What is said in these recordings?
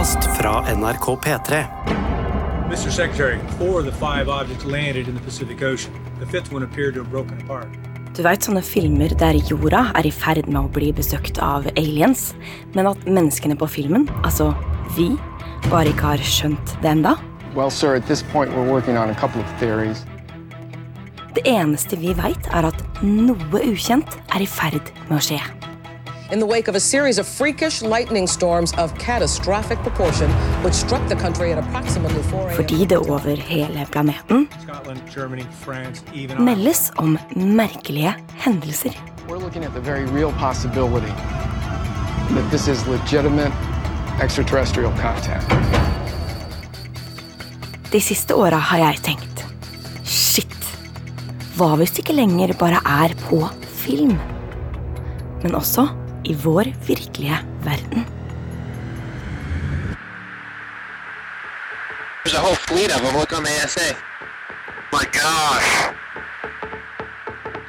podkast fra NRK P3. Mr. Secretary, four of the five objects landed in the Pacific Ocean. The fifth one appeared to have broken apart. Du vet sånne filmer der jorda er i ferd med å bli besøkt av aliens, men at menneskene på filmen, altså vi, bare ikke har skjønt det enda? Well, sir, at this point, we're working on a couple of theories. Det eneste vi veit, er at noe ukjent er i ferd med å skje. In the wake of a series of freakish lightning storms of catastrophic proportion, which struck the country at approximately 4 a.m. Fordi det over hele planeten Scotland, Germany, France, even meldes om merkelige hendelser. We're looking at the very real possibility that this is legitimate extraterrestrial contact. De siste åra har jeg tenkt shit, hva hvis det ikke lenger bare er på film? Men også i vår virkelige verden. There's a whole fleet of them. Look on the ASA. My gosh.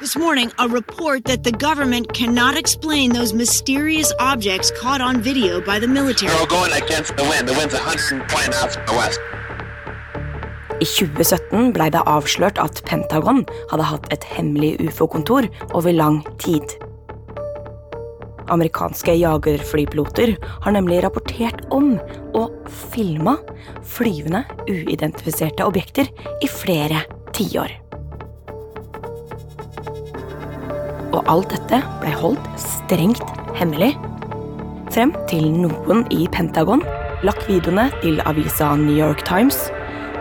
This morning, a report that the government cannot explain those mysterious objects caught on video by the military. We're going against the wind. The wind's 120 knots from the west. I 2017 ble det avslørt at Pentagon hadde hatt et hemmelig ufo-kontor over lang tid. Amerikanske jagerflypiloter har nemlig rapportert om og filma flyvende, uidentifiserte objekter i flere tiår. Og alt dette ble holdt strengt hemmelig. Frem til noen i Pentagon lakk videoene til avisa New York Times,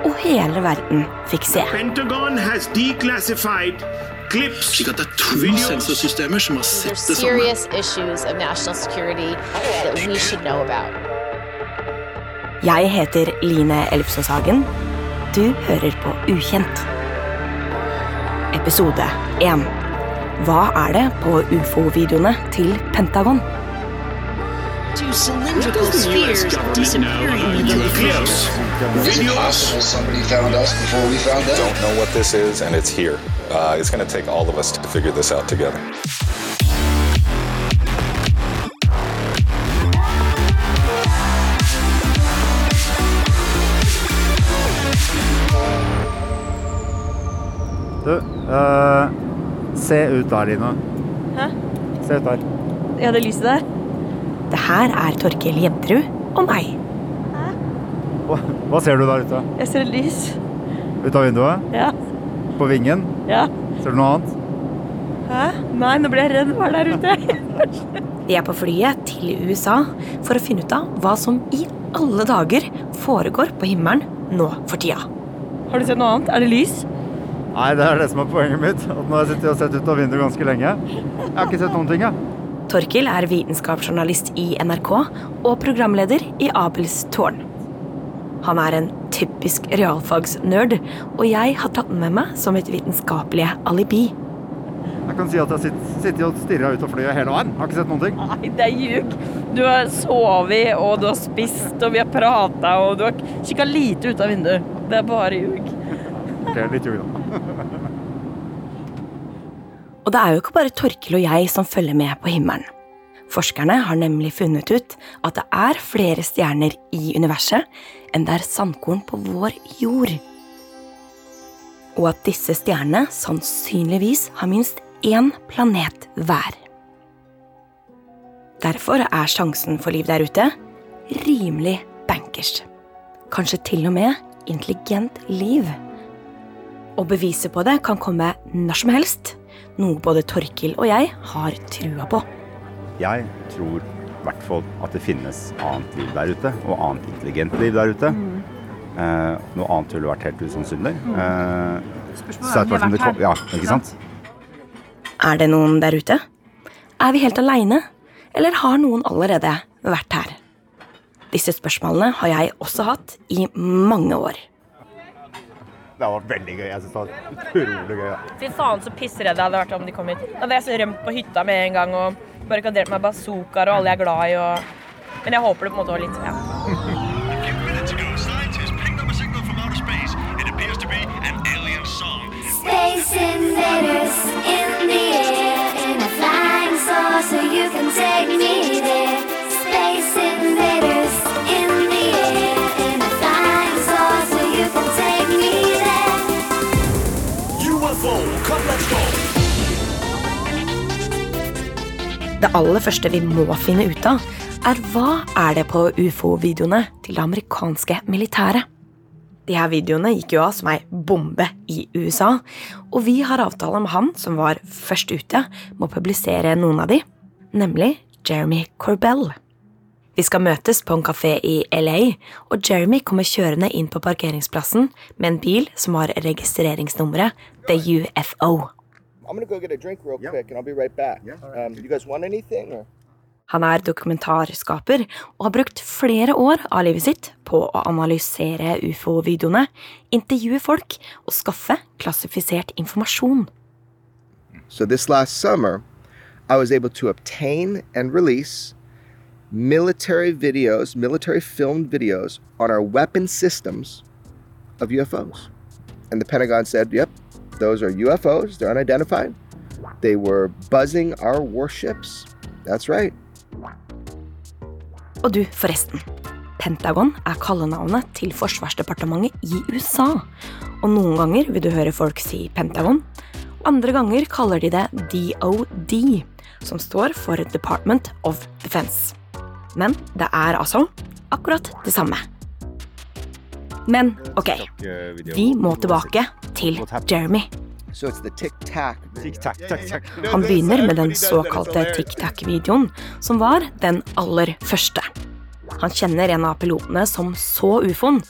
og hele verden fikk se. Pentagon has declassified clips, Slik at det er to sensorsystemer som har sett det samme. serious issues of national security that we should know about. Jeg heter Line Elfsås Hagen. Du hører på Ukjent. Episode 1. Hva er det på ufo-videoene til Pentagon? Two cylindrical spheres disappearing into the clips, videos, somebody found us before we found them. don't know what this is, and it's here. Uh, it's going to take all of us to figure this out together. Du, eh, se ut der, Line. Hæ? Se ut der. Ja, det lyset der. Det her er Torkil Jenterud og meg. Hva, hva ser du der ute? Jeg ser lys. Ut av vinduet? Ja. På vingen? Ja. Ser du noe annet? Hæ? Nei, nå ble jeg redd. Hva er der ute? Vi er på flyet til USA for å finne ut av hva som i alle dager foregår på himmelen nå for tida. Har du sett noe annet? Er det lys? Nei, det er det som er poenget mitt. At nå har jeg sittet og sett ut av vinduet ganske lenge. Jeg har ikke sett noen ting, jeg. Torkil er vitenskapsjournalist i NRK og programleder i Abels tårn. Han er en typisk realfagsnerd, og jeg har tatt den med meg som et vitenskapelig alibi. Jeg kan si at jeg sitter sitt- og stirrer ut av flyet hele veien. Har ikke sett noen ting. Nei, det er ljug. Du har sovet, og du har spist, og vi har prata, og du har kikka lite ut av vinduet. Det er bare ljug. Ok, litt ljug, da. Og det er jo ikke bare Torkil og jeg som følger med på himmelen. Forskerne har nemlig funnet ut at det er flere stjerner i universet enn det er sandkorn på vår jord. Og at disse stjernene sannsynligvis har minst én planet hver. Derfor er sjansen for liv der ute rimelig bankers. Kanskje til og med intelligent liv. Og beviset på det kan komme når som helst, noe både Torkil og jeg har trua på. Jeg tror i hvert fall at det finnes annet liv der ute, og annet intelligent liv der ute. Eh, noe annet ville vært helt usannsynlig. Eh, Spørsmålet er om vi har vært her. Ja, ikke sant? Er det noen der ute? Er vi helt aleine, eller har noen allerede vært her? Disse spørsmålene har jeg også hatt i mange år. Det var veldig gøy. Jeg synes det var utrolig gøy. Ja. Fy faen, så pissredd jeg hadde vært om de kom hit. Da hadde jeg rømt på hytta med en gang og barrikadert meg bazookaer og alle jeg er glad i. Og... Men jeg håper det på en måte var litt ja. Space invaders in the air in a flying saucer. You can take me Det aller første vi må finne ut av, er hva er det på ufo-videoene til det amerikanske militæret. De her videoene gikk jo av som ei bombe i USA, og vi har avtale med han som var først ute med å publisere noen av de, nemlig Jeremy Corbell. Vi skal møtes på en kafé i LA, og Jeremy kommer kjørende inn på parkeringsplassen med en bil som har registreringsnummeret The UFO. I'm gonna go get a drink real quick, and I'll be right back. Um, you guys want anything? Or? Han er dokumentarskaper og har brukt flere år av livet sitt på å analysere ufo-videoene, intervjue folk og skaffe klassifisert informasjon. So this last summer, I was able to obtain and release military videos, military filmed videos on our weapon systems of UFOs. And the Pentagon said, yep, those are UFOs, they're unidentified. They were buzzing our warships. That's right. Og du, forresten. Pentagon er kallenavnet til forsvarsdepartementet i USA. Og noen ganger vil du høre folk si Pentagon. Andre ganger kaller de det DOD, som står for Department of Defense. Men det er altså akkurat det samme. Men ok, vi må tilbake til Jeremy. Han begynner med den såkalte Tic Tac-videoen, som var den aller første. Han kjenner en av pilotene som så ufoen,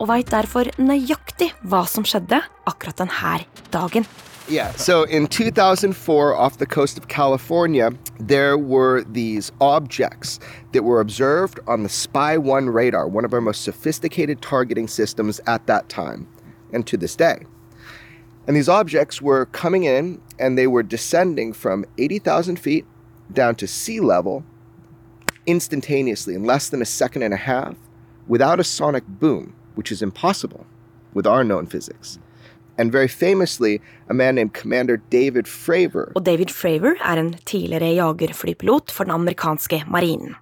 og veit derfor nøyaktig hva som skjedde akkurat denne dagen. Yeah, so in 2004, off the coast of California, there were these objects that were observed on the Spy 1 radar, one of our most sophisticated targeting systems at that time, and to this day. And these objects were coming in and they were descending from 80,000 feet down to sea level instantaneously in less than a second and a half without a sonic boom, which is impossible with our known physics. And very famously, a man named Commander David Fravor Og David Fravor er en tidligere jagerflypilot for den amerikanske marinen.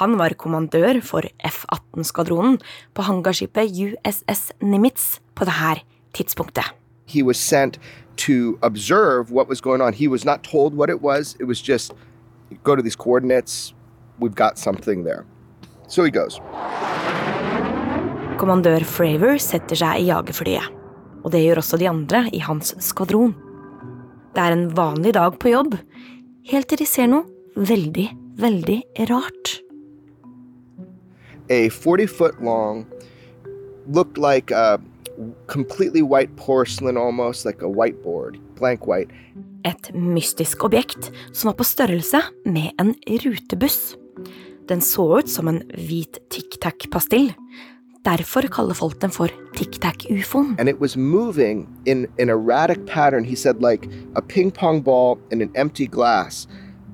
Han var kommandør for F-18-skvadronen på hangarskipet USS Nimitz på dette tidspunktet. he was sent to observe what was going on. He was not told what it was. It was just go to these coordinates. We've got something there. So he goes. Kommandør Fravor setter seg i jagerflyet. Og det gjør også de andre i hans skvadron. Det er en vanlig dag på jobb, helt til de ser noe veldig, veldig rart. A 40 foot long, looked like a completely white porcelain almost, like a whiteboard, blank white. Et mystisk objekt som var på størrelse med en rutebuss. Den så ut som en hvit Tic Tac-pastill. Derfor kaller folk den for Tic Tac-ufoen. And it was moving in an erratic pattern. He said, like a ping pong ball in an empty glass,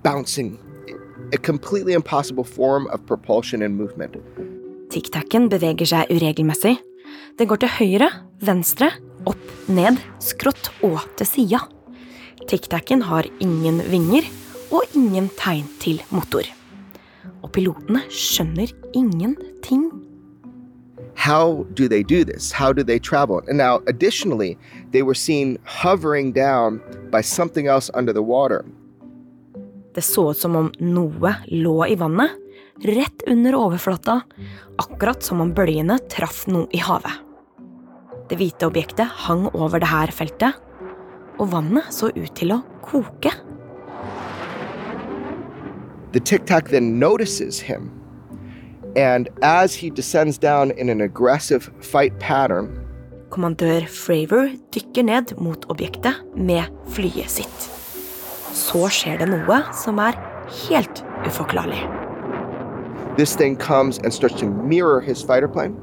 bouncing. A completely impossible form of propulsion and movement. Tic Tacen beveger seg uregelmessig. Den går til høyre, venstre, opp, ned, skrått og til sida. Tic Tacen har ingen vinger og ingen tegn til motor. Og pilotene skjønner ingenting. How do they do this? How do they travel? And now, additionally, they were seen hovering down by something else under the water. Det så ut som om noe lå i vannet, rett under overflata, akkurat som om bølgene traff noe i havet. Det hvite objektet hang over det her feltet, og vannet så ut til å koke. The tic tac then notices him. And as he descends down in an aggressive fight pattern, Kommandør Fravor dykker ned mot objektet med flyet sitt. Så skjer det noe som er helt uforklarlig. this thing comes and starts to mirror his fighter plane.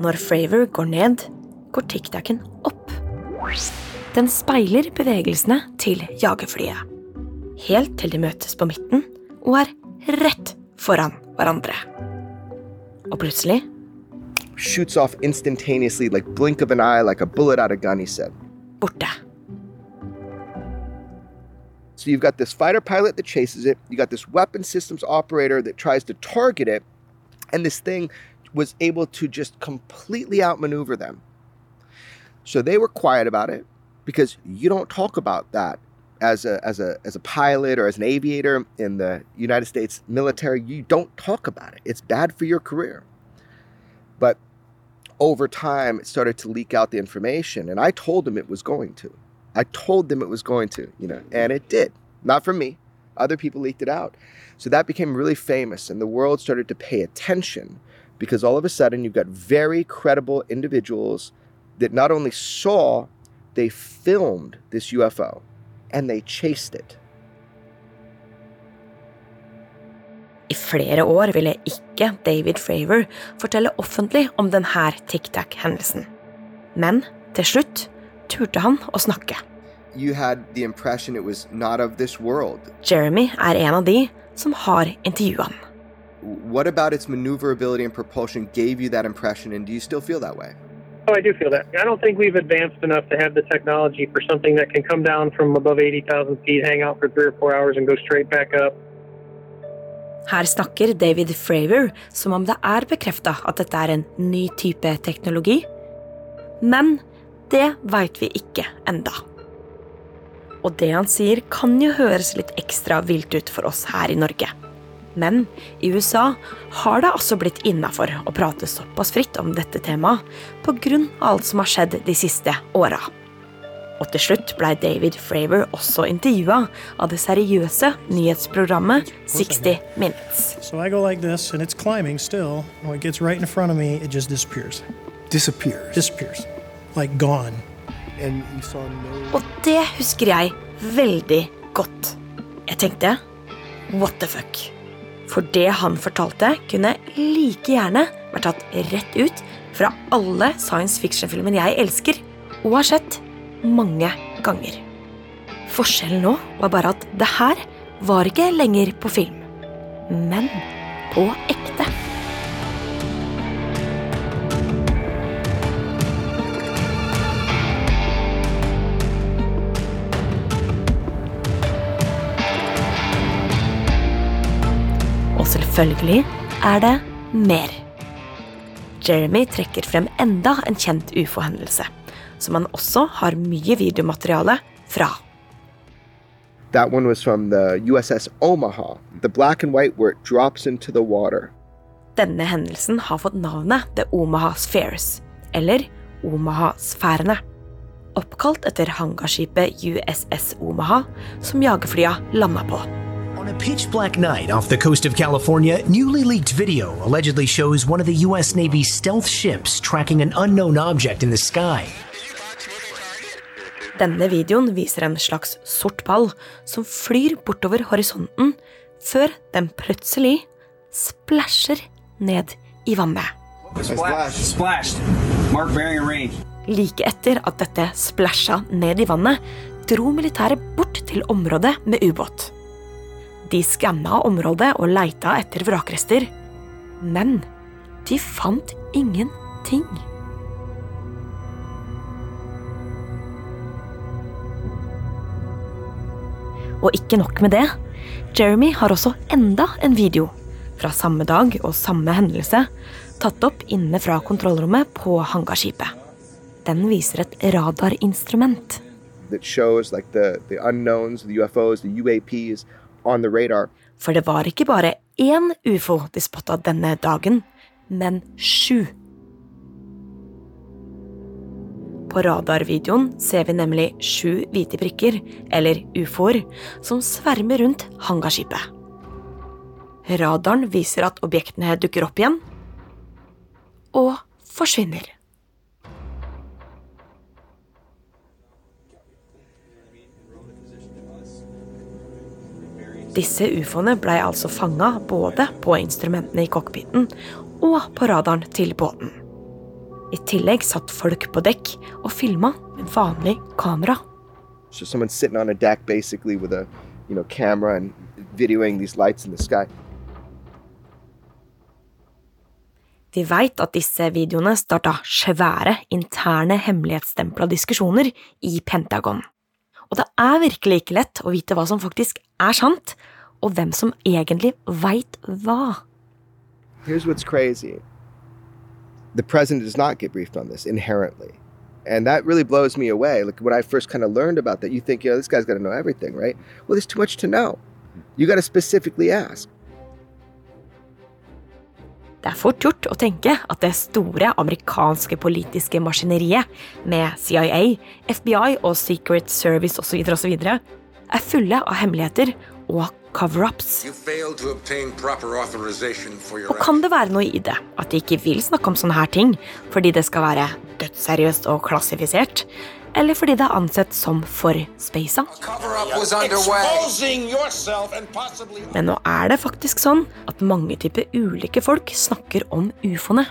Når Fravor går ned, går tic-tacen opp. Den speiler bevegelsene til jagerflyet. Helt til de møtes på midten og er rett foran hverandre. Og plutselig Shoots off instantaneously, like blink of an eye, like a bullet out of gun, he said. borte. So you've got this fighter pilot that chases it, you got this weapon systems operator that tries to target it, and this thing was able to just completely outmaneuver them. So they were quiet about it because you don't talk about that as a as a as a pilot or as an aviator in the United States military, you don't talk about it. It's bad for your career. But over time, it started to leak out the information, and I told them it was going to. I told them it was going to, you know, and it did. Not from me. Other people leaked it out. So that became really famous, and the world started to pay attention because all of a sudden you've got very credible individuals that not only saw, they filmed this UFO and they chased it. I flere år ville ikke David Fravor fortelle offentlig om denne Tic Tac-hendelsen. Men til slutt turte han å snakke. You had the impression it was not of this world. Jeremy er en av de som har intervjua han. What about its maneuverability and propulsion gave you that impression, and do you still feel that way? Oh, I do feel that. I don't think we've advanced enough to have the technology for something that can come down from above 80,000 feet, hang out for three or four hours, and go straight back up. Her snakker David Fravor som om det er bekrefta at dette er en ny type teknologi. Men det veit vi ikke enda. Og det han sier, kan jo høres litt ekstra vilt ut for oss her i Norge. Men i USA har det altså blitt innafor å prate såpass fritt om dette temaet pga. alt som har skjedd de siste åra. Og til slutt blei David Fravor også intervjua av det seriøse nyhetsprogrammet 60 Minutes. So jeg går like this, and it's climbing still. When it gets right in front of me, it just disappears. Disappears. Disappears. Like gone. And you saw no Og det husker jeg veldig godt. Jeg tenkte what the fuck? For det han fortalte, kunne like gjerne vært tatt rett ut fra alle science fiction-filmene jeg elsker og har sett mange ganger. Forskjellen nå var bare at det her var ikke lenger på film, men på ekte. Selvfølgelig er det mer. Jeremy trekker frem enda en kjent ufo-hendelse, som han også har mye videomateriale fra. That one was from the USS Omaha, the black and white where it drops into the water. Denne hendelsen har fått navnet The Omaha Spheres, eller Omaha-sfærene. Oppkalt etter hangarskipet USS Omaha, som jagerflya landa på. On a pitch black night off the coast of California, newly leaked video allegedly shows one of the U.S. Navy's stealth ships tracking an unknown object in the sky. Denne videoen viser en slags sort ball som flyr bortover horisonten, før den plutselig splæsjer ned i vannet. Splashed. Mark bearing and range. Like etter at dette splæsja ned i vannet, dro militæret bort til området med ubåt. De skanna området og leita etter vrakrester, men de fant ingenting. Og ikke nok med det. Jeremy har også enda en video fra samme dag og samme hendelse tatt opp inne fra kontrollrommet på hangarskipet. Den viser et radarinstrument. that shows like the, the unknowns, the UFOs, the UAPs. For det var ikke bare én ufo de spotta denne dagen, men sju. På radarvideoen ser vi nemlig sju hvite prikker, eller ufoer, som svermer rundt hangarskipet. Radaren viser at objektene dukker opp igjen og forsvinner. Disse ufoene blei altså fanga både på instrumentene i cockpiten og på radaren til båten. I tillegg satt folk på dekk og filma med vanlig kamera. So someone sitting on a deck basically with a you know camera and videoing these lights in the sky. Vi veit at disse videoene starta svære, interne hemmelighetsstempla diskusjoner i Pentagon. Og det er virkelig ikke lett å vite hva som faktisk er sant, og hvem som egentlig veit hva. Here's what's crazy. The president does not get briefed on this inherently. And that really blows me away. Like when I first kind of learned about that, you think, you know, this guy's got to know everything, right? Well, there's too much to know. You got to specifically ask. Det er fort gjort å tenke at det store amerikanske politiske maskineriet, med CIA, FBI og Secret Service osv., osv., er fulle av hemmeligheter og cover-ups. Og kan det være noe i det at de ikke vil snakke om sånne her ting fordi det skal være dødsseriøst og klassifisert, eller fordi det er ansett som for possibly Men nå er det faktisk sånn at mange typer ulike folk snakker om ufoene.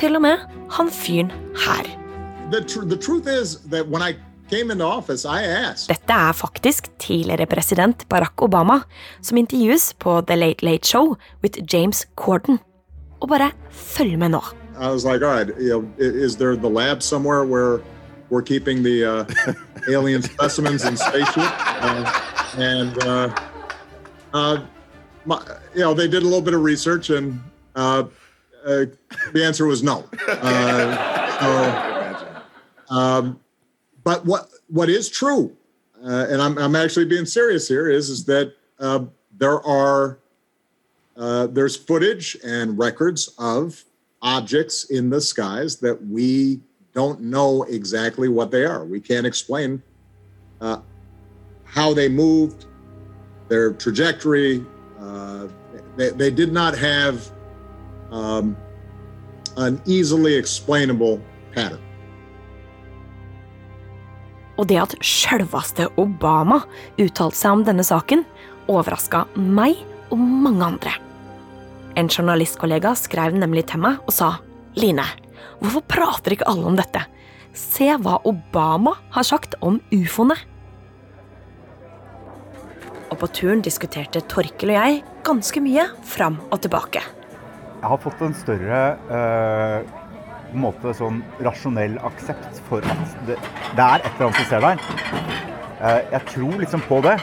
Til og med han fyren her. Dette er faktisk tidligere president Barack Obama som intervjues på The Late Late Show with James Corden. Og bare følg med nå. I was like, all right, you know, is there the lab somewhere where we're keeping the uh, alien specimens in spaceship? Uh, and uh, uh, my, you know, they did a little bit of research, and uh, uh, the answer was no. Uh, so, um, but what what is true, uh, and I'm I'm actually being serious here, is is that uh, there are uh, there's footage and records of objects in the skies that we don't know exactly what they are. We can't explain uh, how they moved, their trajectory. Uh, they, they did not have um, an easily explainable pattern. Og det at sjølveste Obama uttalte seg om denne saken, overraska meg og mange andre. En journalistkollega skrev nemlig til meg og sa Line, hvorfor prater ikke alle om dette? Se hva Obama har sagt om ufoene. Og på turen diskuterte Torkel og jeg ganske mye fram og tilbake. Jeg har fått en større eh, måte sånn rasjonell aksept for at det, det er et eller annet som ser der. Eh, jeg tror liksom på det,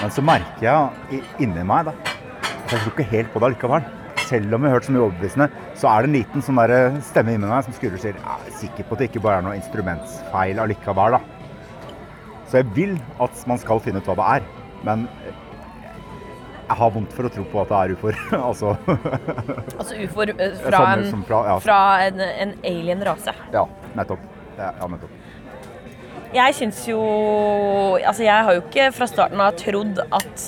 men så merker jeg inni meg da, at jeg tror ikke helt på det allikevel. Selv om jeg har hørt så mye overbevisende, så er det en liten sånn der stemme inni meg som skurrer og sier jeg er sikker på at det ikke bare er noe instrumentsfeil allikevel. da. Så jeg vil at man skal finne ut hva det er, men jeg har vondt for å tro på at det er ufoer. altså, Altså ufoer eh, fra, en, fra- ja. fra en, en alien-rase. ja, nettopp. Ja, ja, nettopp. Jeg syns jo Altså, jeg har jo ikke fra starten av trodd at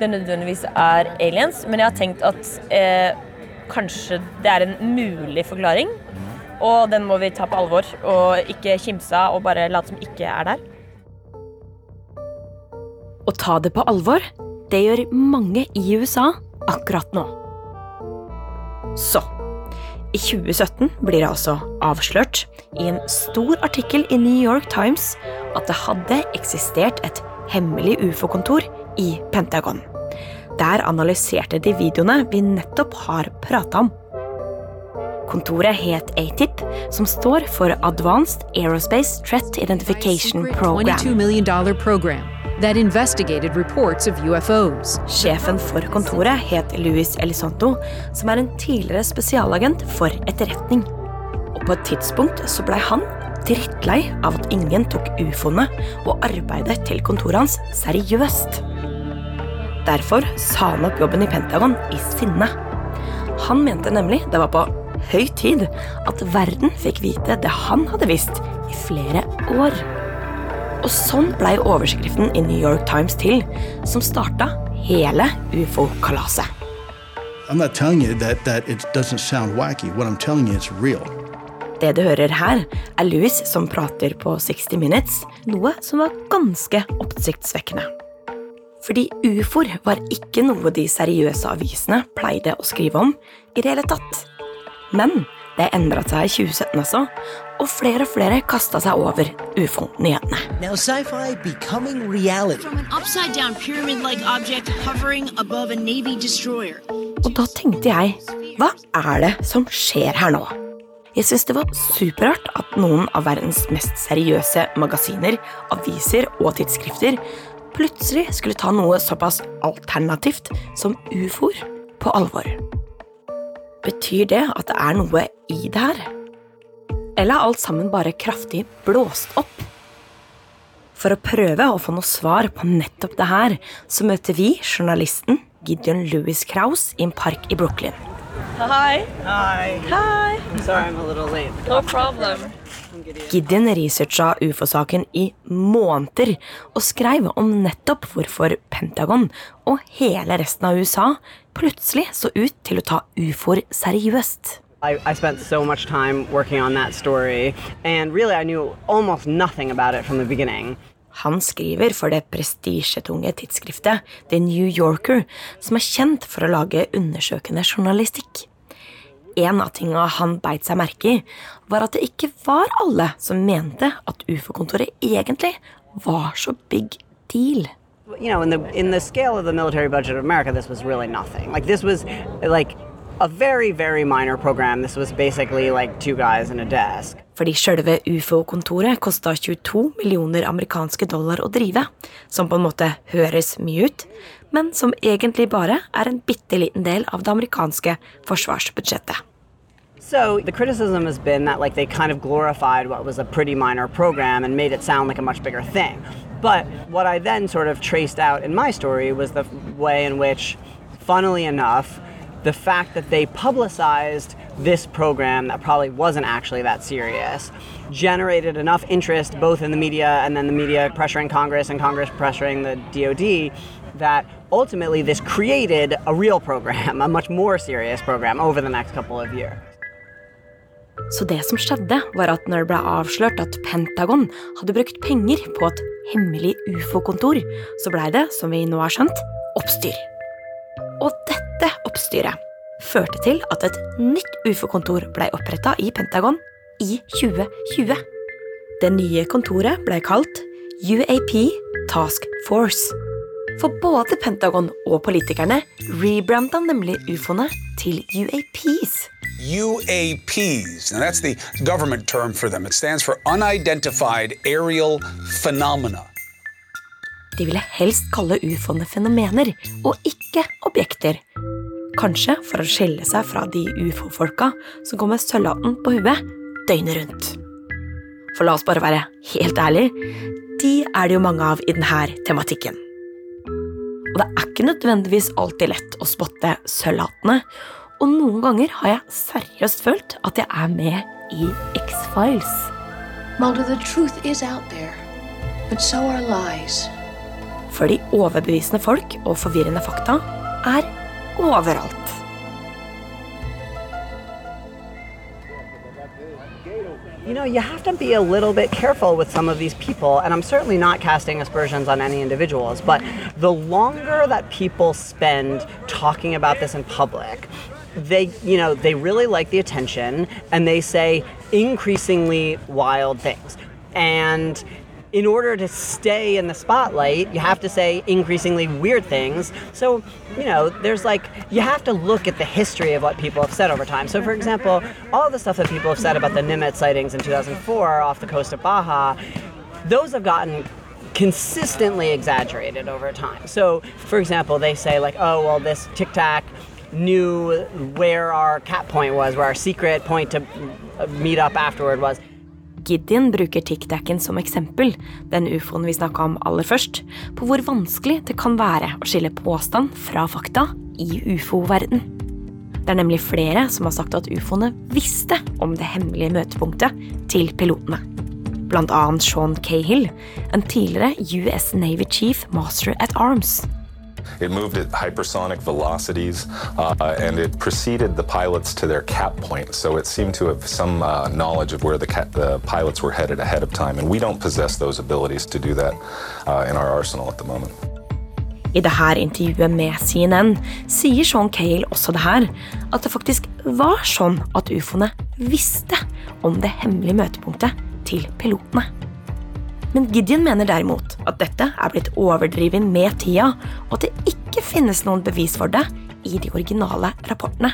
det nødvendigvis er aliens, men jeg har tenkt at eh, kanskje det er en mulig forklaring. Og den må vi ta på alvor, og ikke kimse av og bare late som ikke er der. Å ta det på alvor, det gjør mange i USA akkurat nå. Så, i 2017 blir det altså avslørt i en stor artikkel i New York Times at det hadde eksistert et hemmelig ufo-kontor i Pentagon. Der analyserte de videoene vi nettopp har prata om. Kontoret het ATIP, som står for Advanced Aerospace Threat Identification Program. $22 million program that investigated reports of UFOs. Sjefen for kontoret het Louis Elizondo, som er en tidligere spesialagent for etterretning. Og på et tidspunkt så blei han drittlei av at ingen tok ufoene og arbeidet til kontoret hans seriøst. Derfor sa han opp jobben i Pentagon i sinne. Han mente nemlig det var på høy tid at verden fikk vite det han hadde visst i flere år. Og sånn blei overskriften i New York Times til, som starta hele ufo-kalaset. Det du hører her, er Louis som prater på 60 Minutes, noe som var ganske oppsiktsvekkende. Fordi ufoer var ikke noe de seriøse avisene pleide å skrive om i det hele tatt. Men det endra seg i 2017 altså, og flere og flere kasta seg over ufo-nyhetene. Like. Og da tenkte jeg, hva er det som skjer her nå? Jeg syns det var superrart at noen av verdens mest seriøse magasiner, aviser og tidsskrifter plutselig skulle ta noe såpass alternativt som ufoer på alvor. Betyr det at det er noe i det her? Eller er alt sammen bare kraftig blåst opp? For å prøve å få noe svar på nettopp det her, så møter vi journalisten Gideon Louis Kraus i en park i Brooklyn. Hi. Hi. Hi. I'm sorry I'm a little late. No problem. Gideon researcha ufo-saken i måneder og skrev om nettopp hvorfor Pentagon og hele resten av USA plutselig så ut til å ta ufoer seriøst. I, I spent so much time working on that story, and really I knew almost nothing about it from the beginning. Han skriver for det prestisjetunge tidsskriftet The New Yorker, som er kjent for å lage undersøkende journalistikk. En av tinga han beit seg merke i, var at det ikke var alle som mente at ufo-kontoret egentlig var så big deal. You know, in the in the scale of the military budget of America, this was a very very minor program. This was basically like two guys and a desk. Fordi sjølve ufo-kontoret kosta 22 millioner amerikanske dollar å drive, som på en måte høres mye ut, men som egentlig bare er en bitte liten del av det amerikanske forsvarsbudsjettet. So the criticism has been that like they kind of glorified what was a pretty minor program and made it sound like a much bigger thing. But what I then sort of traced out in my story was the way in which, funnily enough, the fact that they publicized this program that probably wasn't actually that serious generated enough interest both in the media and then the media pressuring Congress and Congress pressuring the DoD that ultimately this created a real program, a much more serious program over the next couple of years. Så det som skjedde, var at når det ble avslørt at Pentagon hadde brukt penger på et hemmelig ufo-kontor, så blei det, som vi nå har skjønt, oppstyr. Og dette oppstyret førte til at et nytt ufo-kontor blei oppretta i Pentagon i 2020. Det nye kontoret blei kalt UAP Task Force. For både Pentagon og politikerne rebranda nemlig ufoene til UAPs. UAPs. Now, that's the government term for them. It stands for Unidentified Aerial Phenomena. De ville helst kalle ufoene fenomener, og ikke objekter. Kanskje for å skille seg fra de ufo-folka som går med sølvhatten på huet døgnet rundt. For la oss bare være helt ærlige, de er det jo mange av i denne tematikken. Og det er ikke nødvendigvis alltid lett å spotte sølvhattene, og noen ganger har jeg seriøst følt at jeg er med i X-Files. Mulder, the truth is out there, but so are. Fordi overbevisende folk og forvirrende fakta er overalt. You know, you have to be a little bit careful with some of these people, and I'm certainly not casting aspersions on any individuals, but the longer that people spend talking about this in public, they, you know, they really like the attention and they say increasingly wild things. And in order to stay in the spotlight, you have to say increasingly weird things. So, you know, there's like, you have to look at the history of what people have said over time. So, for example, all the stuff that people have said about the Nimitz sightings in 2004 off the coast of Baja, those have gotten consistently exaggerated over time. So, for example, they say, like, oh, well, this Tic Tac knew where our cap point was, where our secret point to meet up afterward was. Gideon bruker tic-tacen som eksempel, den ufoen vi snakka om aller først, på hvor vanskelig det kan være å skille påstand fra fakta i ufo-verden. Det er nemlig flere som har sagt at ufoene visste om det hemmelige møtepunktet til pilotene. Blant annet Sean Cahill, en tidligere US Navy Chief Master at Arms. It moved at hypersonic velocities uh, and it preceded the pilots to their cap point. So it seemed to have some uh, knowledge of where the, the pilots were headed ahead of time. And we don't possess those abilities to do that uh, in our arsenal at the moment. I dette intervjuet med CNN sier Sean Cale også det her, at det faktisk var sånn at ufoene visste om det hemmelige møtepunktet til pilotene. Men Gideon mener derimot at dette er blitt overdrevet med tida, og at det ikke finnes noen bevis for det i de originale rapportene.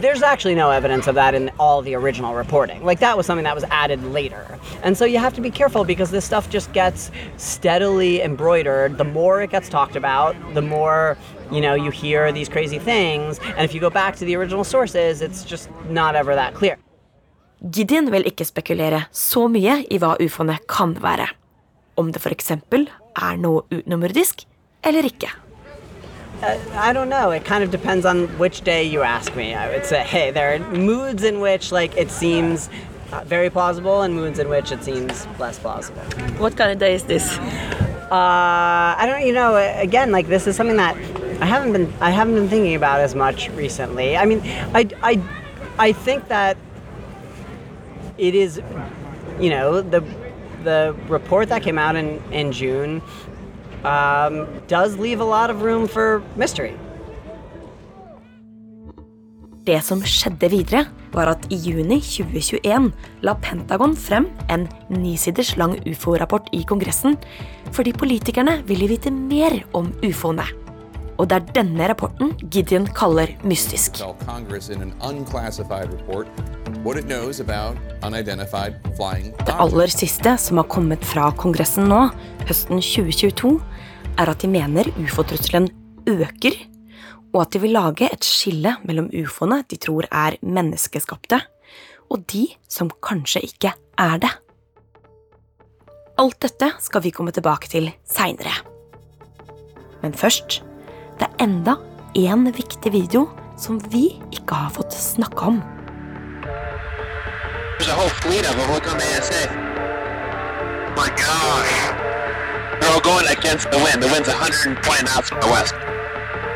there's actually no evidence of that in all the original reporting. Like that was something that was added later. And so you have to be careful because this stuff just gets steadily embroidered. The more it gets talked about, the more you know you hear these crazy things. And if you go back to the original sources, it's just not ever that clear. Gideon vil ikke spekulere så mye i hva ufoene kan være. Om det f.eks. er noe utenomjordisk eller ikke. Uh, I don't know. It kind of depends on which day you ask me. I would say, hey, there are moods in which like it seems uh, very plausible, and moods in which it seems less plausible. What kind of day is this? Uh, I don't. You know, again, like this is something that I haven't been. I haven't been thinking about as much recently. I mean, I, I, I think that it is, you know, the the report that came out in in June um, does leave a lot of room for mystery. Det som skjedde videre, var at i juni 2021 la Pentagon frem en nisiders lang ufo-rapport i Kongressen fordi politikerne ville vite mer om ufoene. Og det er denne rapporten Gideon kaller mystisk. Det aller siste som har kommet fra Kongressen nå, høsten 2022, er at de mener ufo-trusselen øker, og at de vil lage et skille mellom ufoene de tror er menneskeskapte, og de som kanskje ikke er det. Alt dette skal vi komme tilbake til seinere. Men først enda en viktig video som vi ikke har fått snakke om. There's a whole fleet of them. Look on the ASA. My gosh. They're all going against the wind. The wind's 120 knots from the west.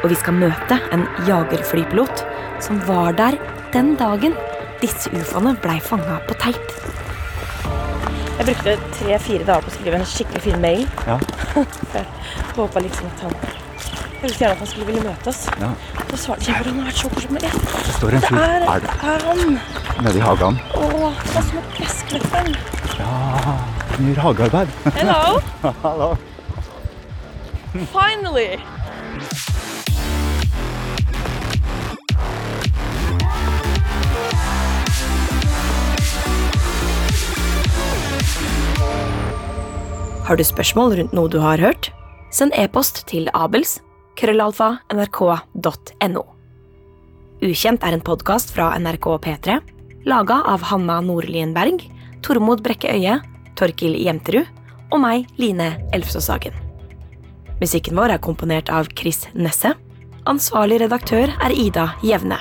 Og vi skal møte en jagerflypilot som var der den dagen disse ufoene blei fanga på teip. Jeg brukte tre-fire dager på å skrive en skikkelig fin mail. Ja. håpa liksom at han Jeg visste gjerne at han skulle ville møte oss. Ja. Så svarte ikke han har vært så koselig med Det står en det fyr er, Er det? er han. nede i hagen. Å, han som et gressklipperen. Ja, han gjør hagearbeid. Hello. Hallo. Finally! Har du spørsmål rundt noe du har hørt? Send e-post til abels krøllalfa nrk.no. Ukjent er en podkast fra NRK P3, laga av Hanna Nordlien Berg, Tormod Brekke Øie, Torkil Jemterud og meg, Line Elfsås Hagen. Musikken vår er komponert av Chris Nesse. Ansvarlig redaktør er Ida Jevne.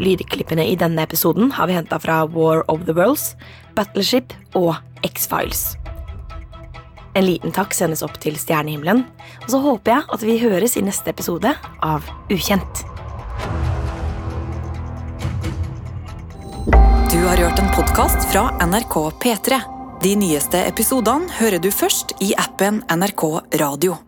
Lydklippene i denne episoden har vi henta fra War of the Worlds, Battleship og X-Files. En liten takk sendes opp til stjernehimmelen, og så håper jeg at vi høres i neste episode av Ukjent. Du har hørt en podkast fra NRK P3. De nyeste episodene hører du først i appen NRK Radio.